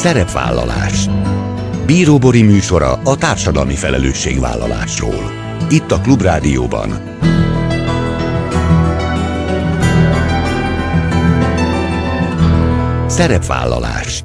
Szerepvállalás. Bíróbori műsora a társadalmi felelősségvállalásról. Itt a Klubrádióban. Szerepvállalás.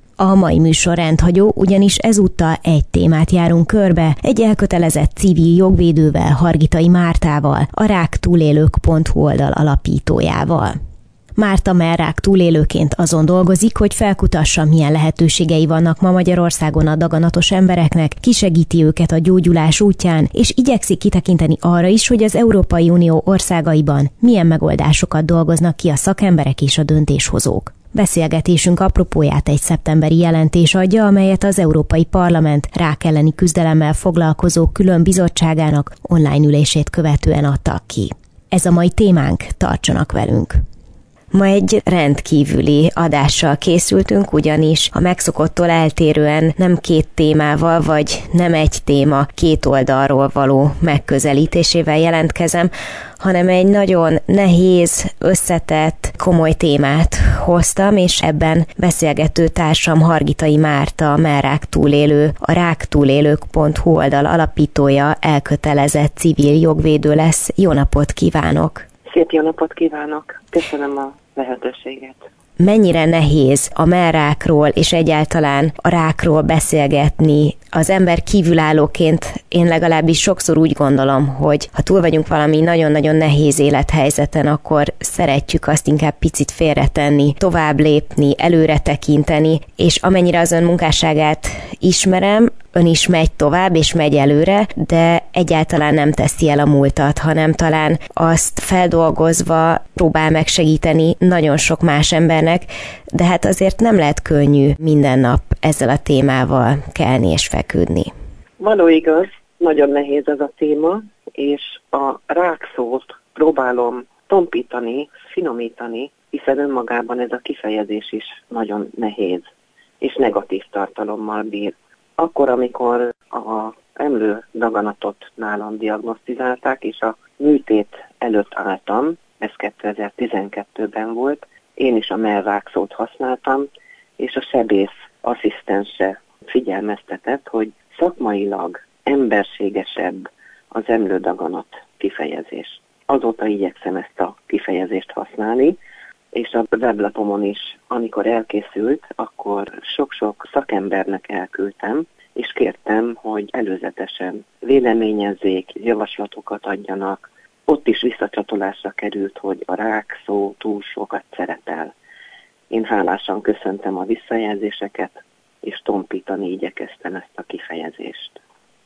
A mai műsor rendhagyó, ugyanis ezúttal egy témát járunk körbe, egy elkötelezett civil jogvédővel, Hargitai Mártával, a ráktúlélők.hu oldal alapítójával. Márta Merrák túlélőként azon dolgozik, hogy felkutassa, milyen lehetőségei vannak ma Magyarországon a daganatos embereknek, kisegíti őket a gyógyulás útján, és igyekszik kitekinteni arra is, hogy az Európai Unió országaiban milyen megoldásokat dolgoznak ki a szakemberek és a döntéshozók. Beszélgetésünk apropóját egy szeptemberi jelentés adja, amelyet az Európai Parlament rák elleni küzdelemmel foglalkozó külön bizottságának online ülését követően adtak ki. Ez a mai témánk, tartsanak velünk! Ma egy rendkívüli adással készültünk, ugyanis a megszokottól eltérően nem két témával, vagy nem egy téma két oldalról való megközelítésével jelentkezem, hanem egy nagyon nehéz, összetett, komoly témát hoztam, és ebben beszélgető társam Hargitai Márta, a Merrák túlélő, a ráktúlélők.hu oldal alapítója, elkötelezett civil jogvédő lesz. Jó napot kívánok! Szép jó napot kívánok! Köszönöm a lehetőséget. Mennyire nehéz a merrákról és egyáltalán a rákról beszélgetni az ember kívülállóként én legalábbis sokszor úgy gondolom, hogy ha túl vagyunk valami nagyon-nagyon nehéz élethelyzeten, akkor szeretjük azt inkább picit félretenni, tovább lépni, előre tekinteni, és amennyire az ön munkásságát ismerem, ön is megy tovább, és megy előre, de egyáltalán nem teszi el a múltat, hanem talán azt feldolgozva próbál megsegíteni nagyon sok más embernek, de hát azért nem lehet könnyű minden nap ezzel a témával kelni és feküdni. Való igaz, nagyon nehéz ez a téma, és a rákszót próbálom tompítani, finomítani, hiszen önmagában ez a kifejezés is nagyon nehéz, és negatív tartalommal bír. Akkor, amikor a emlő daganatot nálam diagnosztizálták, és a műtét előtt álltam, ez 2012-ben volt, én is a melvákszót használtam, és a sebész asszisztense figyelmeztetett, hogy szakmailag emberségesebb az emlődaganat kifejezés. Azóta igyekszem ezt a kifejezést használni, és a weblapomon is, amikor elkészült, akkor sok-sok szakembernek elküldtem, és kértem, hogy előzetesen véleményezzék, javaslatokat adjanak. Ott is visszacsatolásra került, hogy a rák szó túl sokat szerepel. Én hálásan köszöntem a visszajelzéseket, és tompítani igyekeztem ezt a kifejezést.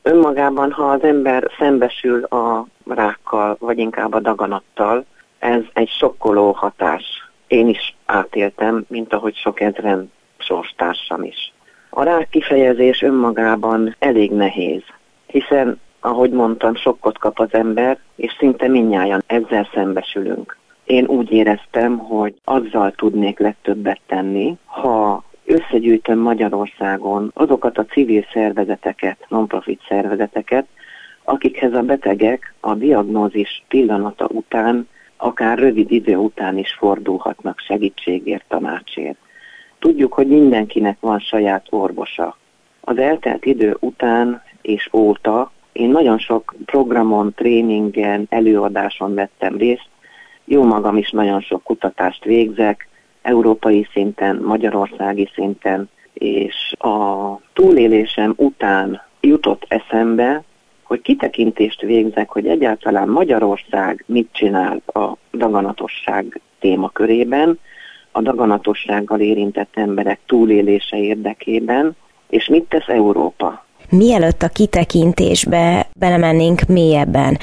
Önmagában, ha az ember szembesül a rákkal, vagy inkább a daganattal, ez egy sokkoló hatás. Én is átéltem, mint ahogy sok ezren sorstársam is. A rák kifejezés önmagában elég nehéz, hiszen, ahogy mondtam, sokkot kap az ember, és szinte minnyáján ezzel szembesülünk. Én úgy éreztem, hogy azzal tudnék legtöbbet tenni, ha összegyűjtöm Magyarországon azokat a civil szervezeteket, non-profit szervezeteket, akikhez a betegek a diagnózis pillanata után, akár rövid idő után is fordulhatnak segítségért, tanácsért. Tudjuk, hogy mindenkinek van saját orvosa. Az eltelt idő után és óta én nagyon sok programon, tréningen, előadáson vettem részt, jó magam is nagyon sok kutatást végzek, európai szinten, magyarországi szinten, és a túlélésem után jutott eszembe, hogy kitekintést végzek, hogy egyáltalán Magyarország mit csinál a daganatosság témakörében, a daganatossággal érintett emberek túlélése érdekében, és mit tesz Európa. Mielőtt a kitekintésbe belemennénk mélyebben,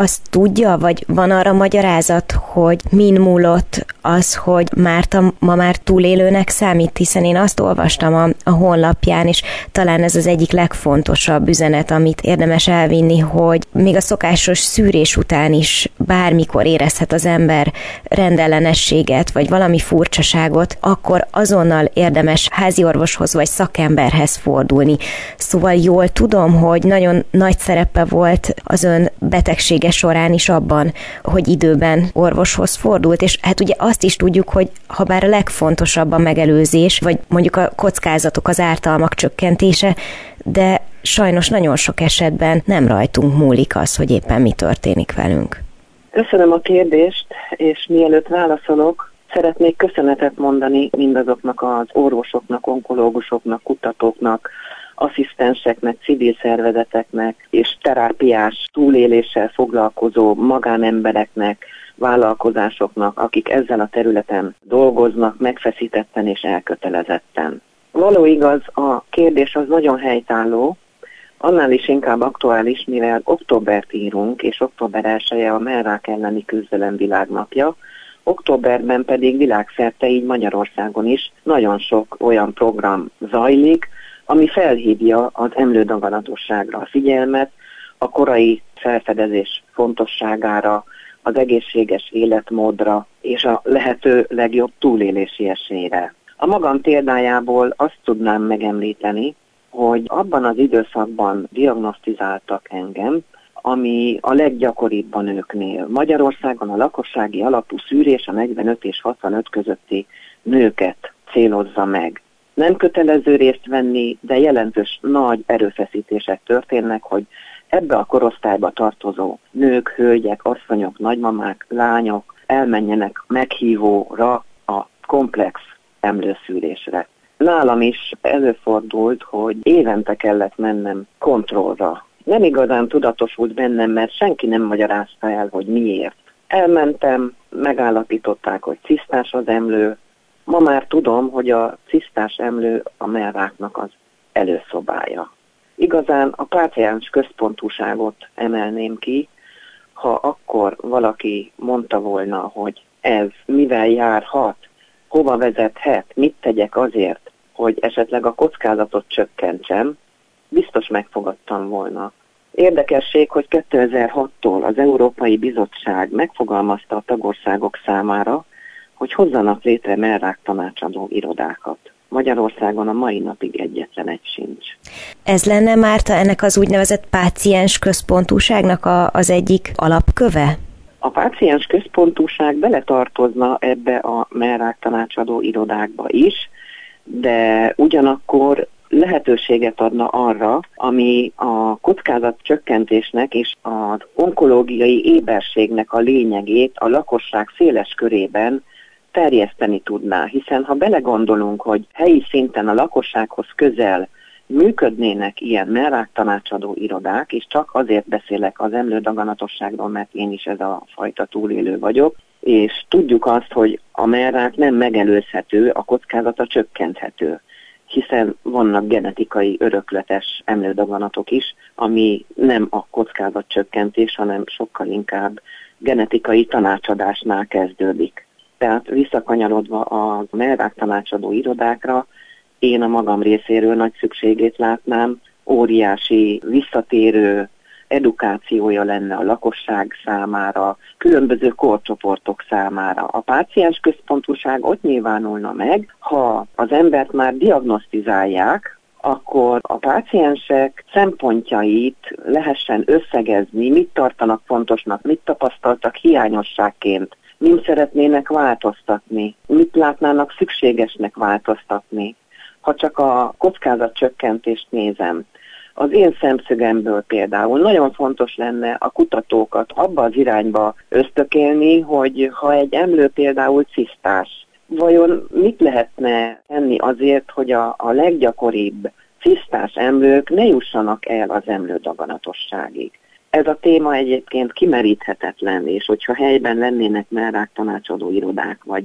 azt tudja, vagy van arra magyarázat, hogy min múlott az, hogy Márta ma már túlélőnek számít, hiszen én azt olvastam a, a honlapján, és talán ez az egyik legfontosabb üzenet, amit érdemes elvinni, hogy még a szokásos szűrés után is bármikor érezhet az ember rendellenességet, vagy valami furcsaságot, akkor azonnal érdemes háziorvoshoz vagy szakemberhez fordulni. Szóval jól tudom, hogy nagyon nagy szerepe volt az ön betegsége során is abban, hogy időben orvoshoz fordult, és hát ugye azt is tudjuk, hogy ha bár a legfontosabb a megelőzés, vagy mondjuk a kockázatok, az ártalmak csökkentése, de sajnos nagyon sok esetben nem rajtunk múlik az, hogy éppen mi történik velünk. Köszönöm a kérdést, és mielőtt válaszolok, szeretnék köszönetet mondani mindazoknak az orvosoknak, onkológusoknak, kutatóknak, asszisztenseknek, civil szervezeteknek és terápiás túléléssel foglalkozó magánembereknek, vállalkozásoknak, akik ezzel a területen dolgoznak megfeszítetten és elkötelezetten. Való igaz, a kérdés az nagyon helytálló, annál is inkább aktuális, mivel októbert írunk, és október 1 a merrák elleni küzdelem világnapja, októberben pedig világszerte, így Magyarországon is nagyon sok olyan program zajlik, ami felhívja az emlődaganatosságra a figyelmet, a korai felfedezés fontosságára, az egészséges életmódra és a lehető legjobb túlélési esélyre. A magam példájából azt tudnám megemlíteni, hogy abban az időszakban diagnosztizáltak engem, ami a leggyakoribb a nőknél. Magyarországon a lakossági alapú szűrés a 45 és 65 közötti nőket célozza meg. Nem kötelező részt venni, de jelentős nagy erőfeszítések történnek, hogy ebbe a korosztályba tartozó nők, hölgyek, asszonyok, nagymamák, lányok elmenjenek meghívóra a komplex emlőszűrésre. Nálam is előfordult, hogy évente kellett mennem kontrollra. Nem igazán tudatosult bennem, mert senki nem magyarázta el, hogy miért. Elmentem, megállapították, hogy cisztás az emlő. Ma már tudom, hogy a cisztás emlő a merráknak az előszobája. Igazán a páciens központúságot emelném ki, ha akkor valaki mondta volna, hogy ez mivel járhat, hova vezethet, mit tegyek azért, hogy esetleg a kockázatot csökkentsem, biztos megfogadtam volna. Érdekesség, hogy 2006-tól az Európai Bizottság megfogalmazta a tagországok számára, hogy hozzanak létre merrák tanácsadó irodákat. Magyarországon a mai napig egyetlen egy sincs. Ez lenne Márta ennek az úgynevezett páciens központúságnak a, az egyik alapköve? A páciens központúság beletartozna ebbe a merrák tanácsadó irodákba is, de ugyanakkor lehetőséget adna arra, ami a kockázat csökkentésnek és az onkológiai éberségnek a lényegét a lakosság széles körében terjeszteni tudná, hiszen ha belegondolunk, hogy helyi szinten a lakossághoz közel működnének ilyen merrák tanácsadó irodák, és csak azért beszélek az emlődaganatosságról, mert én is ez a fajta túlélő vagyok, és tudjuk azt, hogy a merrák nem megelőzhető, a kockázata csökkenthető hiszen vannak genetikai örökletes emlődaganatok is, ami nem a kockázatcsökkentés, hanem sokkal inkább genetikai tanácsadásnál kezdődik. Tehát visszakanyarodva a merrák tanácsadó irodákra, én a magam részéről nagy szükségét látnám, óriási visszatérő edukációja lenne a lakosság számára, különböző korcsoportok számára. A páciens központúság ott nyilvánulna meg, ha az embert már diagnosztizálják, akkor a páciensek szempontjait lehessen összegezni, mit tartanak fontosnak, mit tapasztaltak hiányosságként, mint szeretnének változtatni, mit látnának szükségesnek változtatni. Ha csak a kockázatcsökkentést nézem, az én szemszögemből például nagyon fontos lenne a kutatókat abba az irányba ösztökélni, hogy ha egy emlő például cisztás, vajon mit lehetne tenni azért, hogy a, a leggyakoribb cisztás emlők ne jussanak el az emlődaganatosságig. Ez a téma egyébként kimeríthetetlen, és hogyha helyben lennének merrák tanácsadó irodák, vagy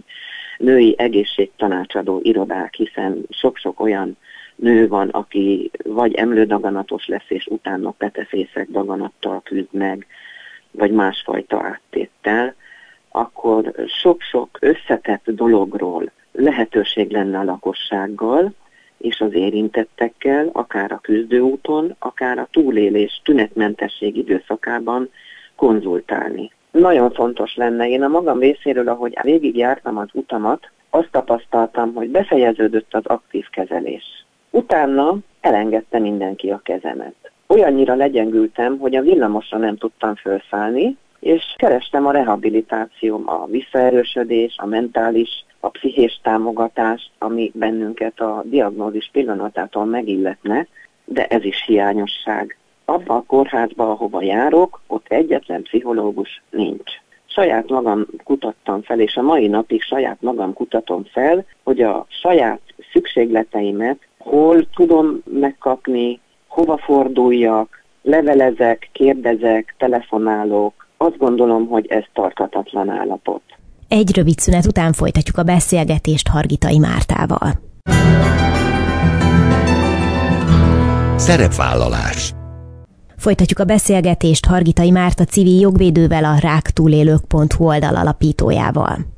női egészségtanácsadó irodák, hiszen sok-sok olyan nő van, aki vagy emlődaganatos lesz, és utána petefészek daganattal küzd meg, vagy másfajta áttéttel, akkor sok-sok összetett dologról lehetőség lenne a lakossággal, és az érintettekkel, akár a küzdőúton, akár a túlélés tünetmentesség időszakában konzultálni. Nagyon fontos lenne, én a magam részéről, ahogy végigjártam az utamat, azt tapasztaltam, hogy befejeződött az aktív kezelés. Utána elengedte mindenki a kezemet. Olyannyira legyengültem, hogy a villamosra nem tudtam felszállni, és kerestem a rehabilitációm, a visszaerősödés, a mentális, a pszichés támogatást, ami bennünket a diagnózis pillanatától megilletne, de ez is hiányosság. Abba a kórházba, ahova járok, ott egyetlen pszichológus nincs. Saját magam kutattam fel, és a mai napig saját magam kutatom fel, hogy a saját szükségleteimet hol tudom megkapni, hova forduljak, levelezek, kérdezek, telefonálok. Azt gondolom, hogy ez tartatatlan állapot. Egy rövid szünet után folytatjuk a beszélgetést Hargitai Mártával. Szerepvállalás Folytatjuk a beszélgetést Hargitai Márta civil jogvédővel a ráktúlélők.hu oldal alapítójával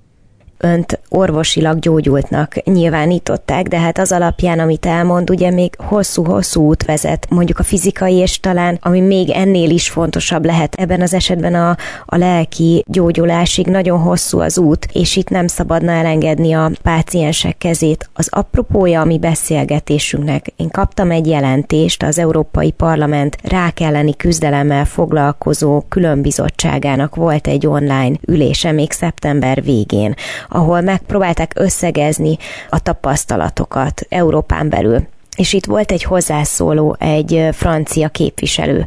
önt orvosilag gyógyultnak nyilvánították, de hát az alapján, amit elmond, ugye még hosszú-hosszú út vezet, mondjuk a fizikai, és talán, ami még ennél is fontosabb lehet ebben az esetben a, a lelki gyógyulásig, nagyon hosszú az út, és itt nem szabadna elengedni a páciensek kezét. Az apropója a mi beszélgetésünknek, én kaptam egy jelentést az Európai Parlament rák elleni küzdelemmel foglalkozó különbizottságának volt egy online ülése még szeptember végén, ahol megpróbálták összegezni a tapasztalatokat Európán belül. És itt volt egy hozzászóló, egy francia képviselő,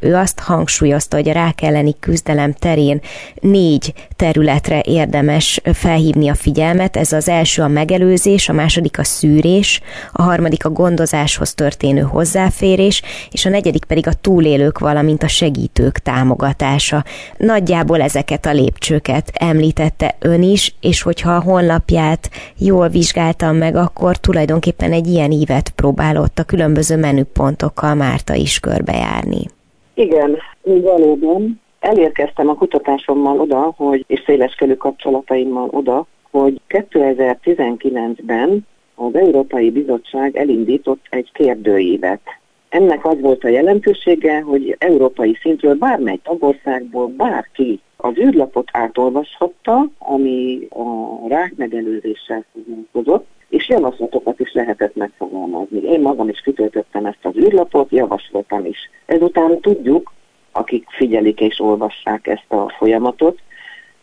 ő azt hangsúlyozta, hogy a rák elleni küzdelem terén négy területre érdemes felhívni a figyelmet. Ez az első a megelőzés, a második a szűrés, a harmadik a gondozáshoz történő hozzáférés, és a negyedik pedig a túlélők, valamint a segítők támogatása. Nagyjából ezeket a lépcsőket említette ön is, és hogyha a honlapját jól vizsgáltam meg, akkor tulajdonképpen egy ilyen ívet próbálott a különböző menüpontokkal Márta is körbejárni. Igen, valóban. Elérkeztem a kutatásommal oda, hogy, és széleskörű kapcsolataimmal oda, hogy 2019-ben az Európai Bizottság elindított egy kérdőívet. Ennek az volt a jelentősége, hogy európai szintről bármely tagországból bárki az űrlapot átolvashatta, ami a rák megelőzéssel foglalkozott, és javaslatokat is lehetett megfogalmazni. Én magam is kitöltöttem ezt az űrlapot, javasoltam is. Ezután tudjuk, akik figyelik és olvassák ezt a folyamatot,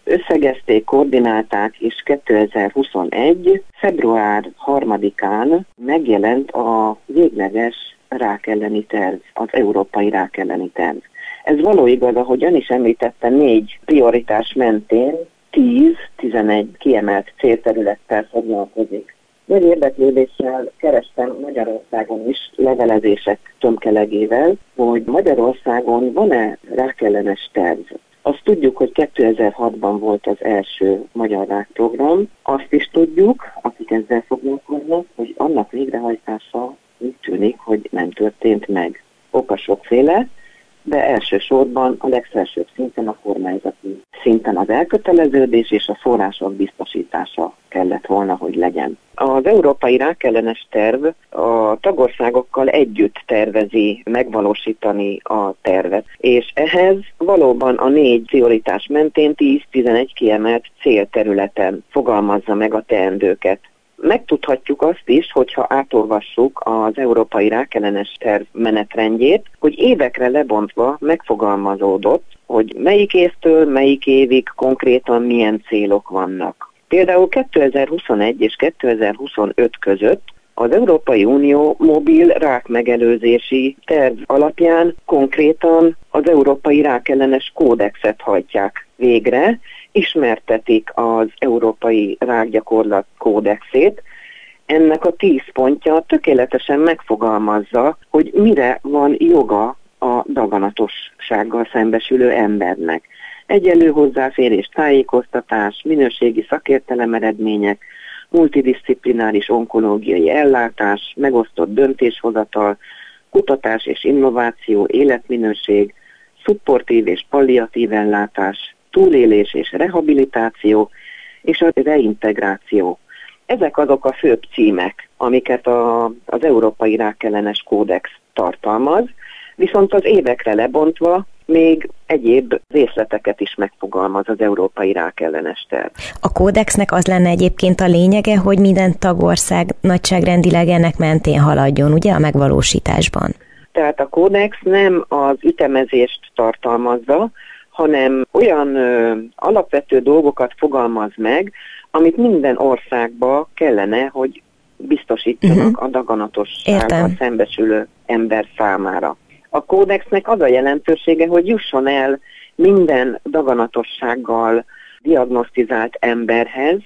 összegezték, koordinálták, és 2021. február 3-án megjelent a végleges rák elleni terv, az európai rák elleni terv. Ez való igaz, ahogy ön is említette, négy prioritás mentén 10-11 kiemelt célterülettel foglalkozik. Nagy érdeklődéssel kerestem Magyarországon is levelezések tömkelegével, hogy Magyarországon van-e rákellenes terv. Azt tudjuk, hogy 2006-ban volt az első magyar rákprogram. Azt is tudjuk, akik ezzel foglalkoznak, hogy annak végrehajtása úgy tűnik, hogy nem történt meg. Oka sokféle, de elsősorban a legfelsőbb szinten a kormányzati szinten az elköteleződés és a források biztosítása kellett volna, hogy legyen. Az Európai Rákellenes Terv a tagországokkal együtt tervezi megvalósítani a tervet, és ehhez valóban a négy prioritás mentén 10-11 kiemelt célterületen fogalmazza meg a teendőket. Megtudhatjuk azt is, hogyha átolvassuk az Európai Rákellenes Terv menetrendjét, hogy évekre lebontva megfogalmazódott, hogy melyik évtől melyik évig konkrétan milyen célok vannak. Például 2021 és 2025 között az Európai Unió mobil rákmegelőzési terv alapján konkrétan az Európai Rákellenes Kódexet hajtják végre, ismertetik az Európai Rákgyakorlat Kódexét. Ennek a tíz pontja tökéletesen megfogalmazza, hogy mire van joga a daganatossággal szembesülő embernek. Egyelő hozzáférés, tájékoztatás, minőségi szakértelem eredmények, multidisziplináris onkológiai ellátás, megosztott döntéshozatal, kutatás és innováció, életminőség, szupportív és palliatív ellátás, túlélés és rehabilitáció, és a reintegráció. Ezek azok a főbb címek, amiket a, az Európai Rákellenes Kódex tartalmaz, viszont az évekre lebontva még egyéb részleteket is megfogalmaz az Európai Rákellenes terv. A kódexnek az lenne egyébként a lényege, hogy minden tagország nagyságrendileg ennek mentén haladjon, ugye a megvalósításban? Tehát a kódex nem az ütemezést tartalmazza, hanem olyan ö, alapvető dolgokat fogalmaz meg, amit minden országba kellene, hogy biztosítsanak uh-huh. a daganatossággal szembesülő ember számára. A kódexnek az a jelentősége, hogy jusson el minden daganatossággal diagnosztizált emberhez,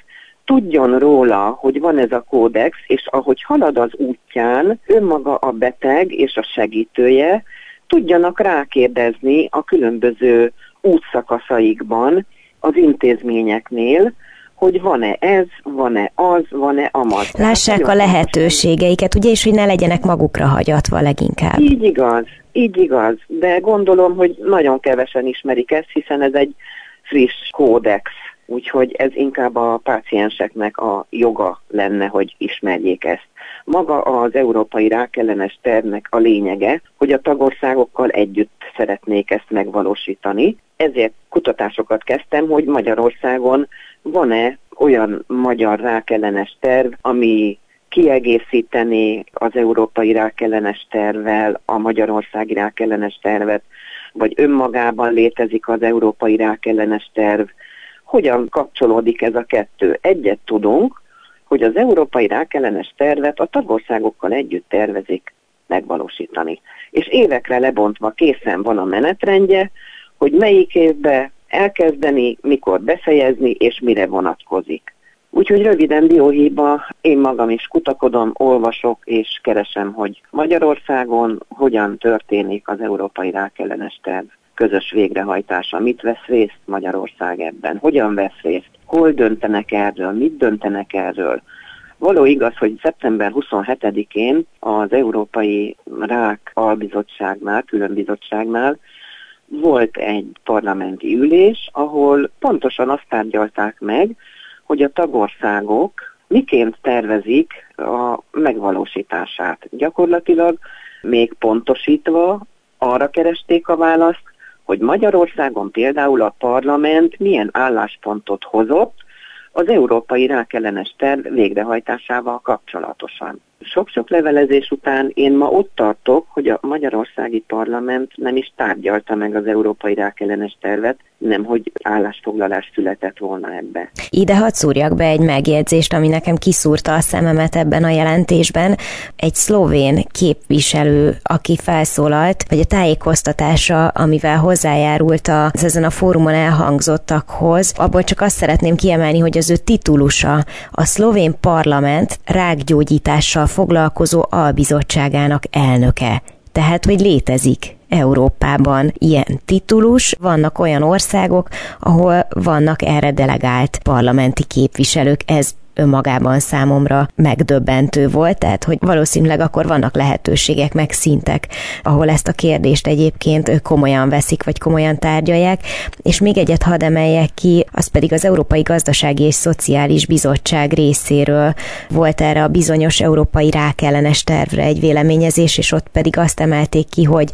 tudjon róla, hogy van ez a kódex, és ahogy halad az útján, önmaga a beteg és a segítője tudjanak rákérdezni a különböző útszakaszaikban az intézményeknél, hogy van-e ez, van-e az, van-e amaz. Lássák a lehetőségeiket, ugye, és hogy ne legyenek magukra hagyatva leginkább. Így igaz, így igaz, de gondolom, hogy nagyon kevesen ismerik ezt, hiszen ez egy friss kódex, úgyhogy ez inkább a pácienseknek a joga lenne, hogy ismerjék ezt. Maga az európai rákellenes tervnek a lényege, hogy a tagországokkal együtt szeretnék ezt megvalósítani. Ezért kutatásokat kezdtem, hogy Magyarországon van-e olyan magyar rákellenes terv, ami kiegészíteni az európai rákellenes tervvel a magyarországi rákellenes tervet, vagy önmagában létezik az európai rákellenes terv. Hogyan kapcsolódik ez a kettő? Egyet tudunk, hogy az európai rákellenes tervet a tagországokkal együtt tervezik megvalósítani. És évekre lebontva készen van a menetrendje, hogy melyik évbe elkezdeni, mikor befejezni, és mire vonatkozik. Úgyhogy röviden dióhéjba én magam is kutakodom, olvasok és keresem, hogy Magyarországon hogyan történik az európai rákellenes terv közös végrehajtása. Mit vesz részt Magyarország ebben? Hogyan vesz részt? Hol döntenek erről? Mit döntenek erről? Való igaz, hogy szeptember 27-én az Európai Rák Albizottságnál, különbizottságnál volt egy parlamenti ülés, ahol pontosan azt tárgyalták meg, hogy a tagországok miként tervezik a megvalósítását. Gyakorlatilag még pontosítva arra keresték a választ, hogy Magyarországon például a parlament milyen álláspontot hozott az európai rákellenes terv végrehajtásával kapcsolatosan. Sok-sok levelezés után én ma ott tartok, hogy a magyarországi parlament nem is tárgyalta meg az európai rákellenes tervet, nem hogy állásfoglalás született volna ebbe. Ide hadd szúrjak be egy megjegyzést, ami nekem kiszúrta a szememet ebben a jelentésben. Egy szlovén képviselő, aki felszólalt, vagy a tájékoztatása, amivel hozzájárult az ezen a fórumon elhangzottakhoz, abból csak azt szeretném kiemelni, hogy az ő titulusa a szlovén parlament rákgyógyítással foglalkozó albizottságának elnöke. Tehát, hogy létezik Európában ilyen titulus, vannak olyan országok, ahol vannak erre delegált parlamenti képviselők, ez önmagában számomra megdöbbentő volt, tehát hogy valószínűleg akkor vannak lehetőségek, meg szintek, ahol ezt a kérdést egyébként komolyan veszik, vagy komolyan tárgyalják. És még egyet hadd emeljek ki, az pedig az Európai Gazdasági és Szociális Bizottság részéről volt erre a bizonyos európai rákellenes tervre egy véleményezés, és ott pedig azt emelték ki, hogy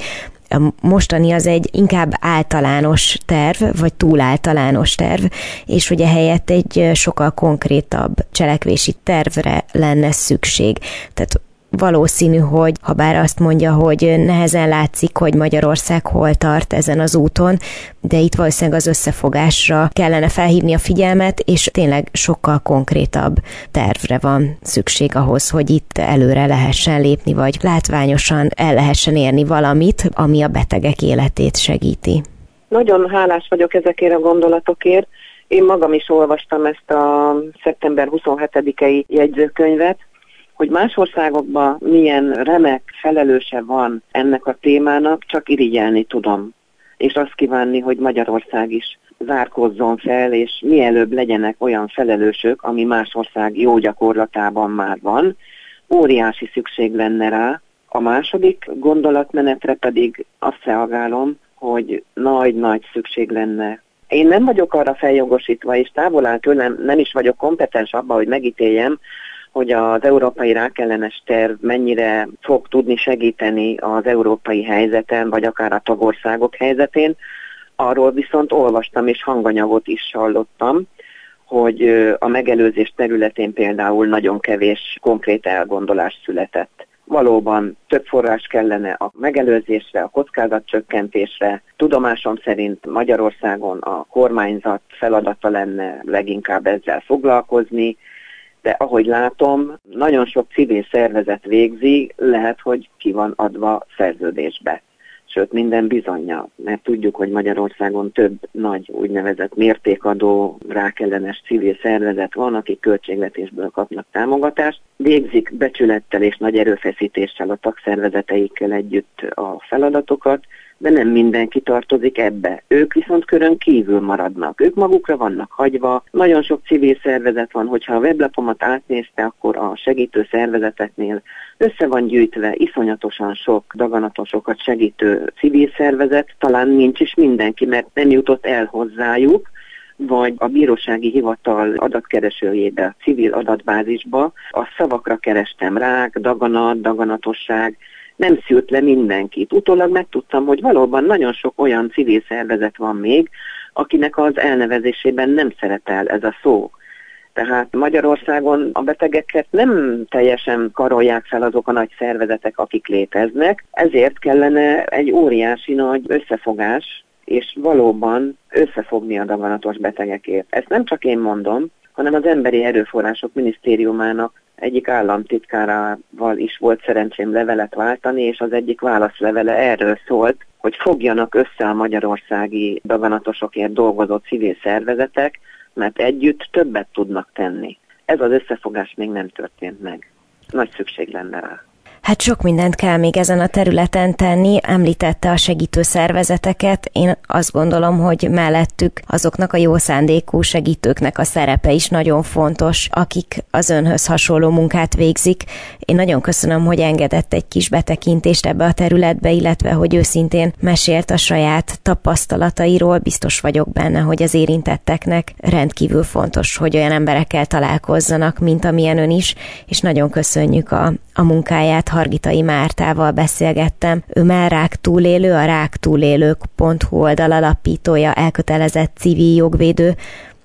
a mostani az egy inkább általános terv, vagy túl általános terv, és ugye helyett egy sokkal konkrétabb cselekvési tervre lenne szükség. Tehát valószínű, hogy ha bár azt mondja, hogy nehezen látszik, hogy Magyarország hol tart ezen az úton, de itt valószínűleg az összefogásra kellene felhívni a figyelmet, és tényleg sokkal konkrétabb tervre van szükség ahhoz, hogy itt előre lehessen lépni, vagy látványosan el lehessen érni valamit, ami a betegek életét segíti. Nagyon hálás vagyok ezekért a gondolatokért. Én magam is olvastam ezt a szeptember 27-i jegyzőkönyvet, hogy más országokban milyen remek felelőse van ennek a témának, csak irigyelni tudom. És azt kívánni, hogy Magyarország is zárkozzon fel, és mielőbb legyenek olyan felelősök, ami más ország jó gyakorlatában már van. Óriási szükség lenne rá. A második gondolatmenetre pedig azt reagálom, hogy nagy-nagy szükség lenne Én nem vagyok arra feljogosítva, és távol áll tőlem, nem is vagyok kompetens abba, hogy megítéljem, hogy az európai rákellenes terv mennyire fog tudni segíteni az európai helyzeten, vagy akár a tagországok helyzetén. Arról viszont olvastam és hanganyagot is hallottam, hogy a megelőzés területén például nagyon kevés konkrét elgondolás született. Valóban több forrás kellene a megelőzésre, a kockázatcsökkentésre. Tudomásom szerint Magyarországon a kormányzat feladata lenne leginkább ezzel foglalkozni, de ahogy látom, nagyon sok civil szervezet végzi, lehet, hogy ki van adva szerződésbe. Sőt, minden bizonyja, mert tudjuk, hogy Magyarországon több nagy úgynevezett mértékadó rákellenes civil szervezet van, akik költségvetésből kapnak támogatást, végzik becsülettel és nagy erőfeszítéssel a tagszervezeteikkel együtt a feladatokat, de nem mindenki tartozik ebbe. Ők viszont körön kívül maradnak. Ők magukra vannak hagyva. Nagyon sok civil szervezet van, hogyha a weblapomat átnézte, akkor a segítő szervezeteknél össze van gyűjtve iszonyatosan sok daganatosokat segítő civil szervezet, talán nincs is mindenki, mert nem jutott el hozzájuk, vagy a bírósági hivatal adatkeresőjébe, a civil adatbázisba, a szavakra kerestem rák, daganat, daganatosság, nem szült le mindenkit. Utólag megtudtam, hogy valóban nagyon sok olyan civil szervezet van még, akinek az elnevezésében nem szerepel ez a szó. Tehát Magyarországon a betegeket nem teljesen karolják fel azok a nagy szervezetek, akik léteznek, ezért kellene egy óriási nagy összefogás, és valóban összefogni a daganatos betegekért. Ezt nem csak én mondom, hanem az Emberi Erőforrások Minisztériumának egyik államtitkárával is volt szerencsém levelet váltani, és az egyik válaszlevele erről szólt, hogy fogjanak össze a magyarországi daganatosokért dolgozó civil szervezetek, mert együtt többet tudnak tenni. Ez az összefogás még nem történt meg. Nagy szükség lenne rá. Hát sok mindent kell még ezen a területen tenni, említette a segítő szervezeteket. Én azt gondolom, hogy mellettük azoknak a jó szándékú segítőknek a szerepe is nagyon fontos, akik az önhöz hasonló munkát végzik. Én nagyon köszönöm, hogy engedett egy kis betekintést ebbe a területbe, illetve hogy őszintén mesélt a saját tapasztalatairól. Biztos vagyok benne, hogy az érintetteknek rendkívül fontos, hogy olyan emberekkel találkozzanak, mint amilyen ön is, és nagyon köszönjük a, a munkáját, Hargitai Mártával beszélgettem. Ő már rák túlélő, a ráktúlélők.hu oldal alapítója, elkötelezett civil jogvédő.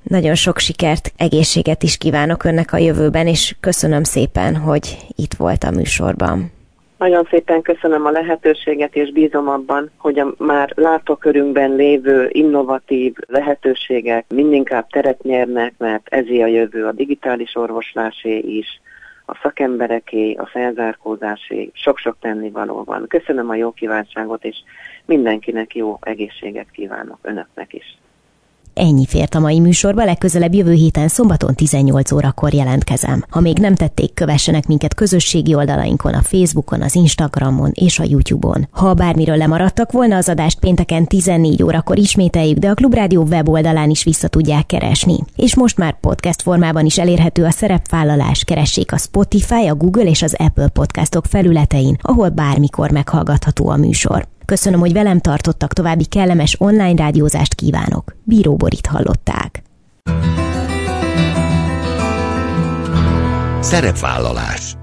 Nagyon sok sikert, egészséget is kívánok önnek a jövőben, és köszönöm szépen, hogy itt volt a műsorban. Nagyon szépen köszönöm a lehetőséget, és bízom abban, hogy a már látókörünkben lévő innovatív lehetőségek mindinkább teret nyernek, mert ezé a jövő a digitális orvoslásé is, a szakembereké, a felzárkózásé, sok-sok tennivaló van. Köszönöm a jó kívánságot, és mindenkinek jó egészséget kívánok, önöknek is. Ennyi fért a mai műsorba, legközelebb jövő héten szombaton 18 órakor jelentkezem. Ha még nem tették, kövessenek minket közösségi oldalainkon, a Facebookon, az Instagramon és a YouTube-on. Ha bármiről lemaradtak volna, az adást pénteken 14 órakor ismételjük, de a Klubrádió weboldalán is vissza tudják keresni. És most már podcast formában is elérhető a szerepvállalás. Keressék a Spotify, a Google és az Apple podcastok felületein, ahol bármikor meghallgatható a műsor. Köszönöm, hogy velem tartottak, további kellemes online rádiózást kívánok. Bíró Borit hallották. Szerepvállalás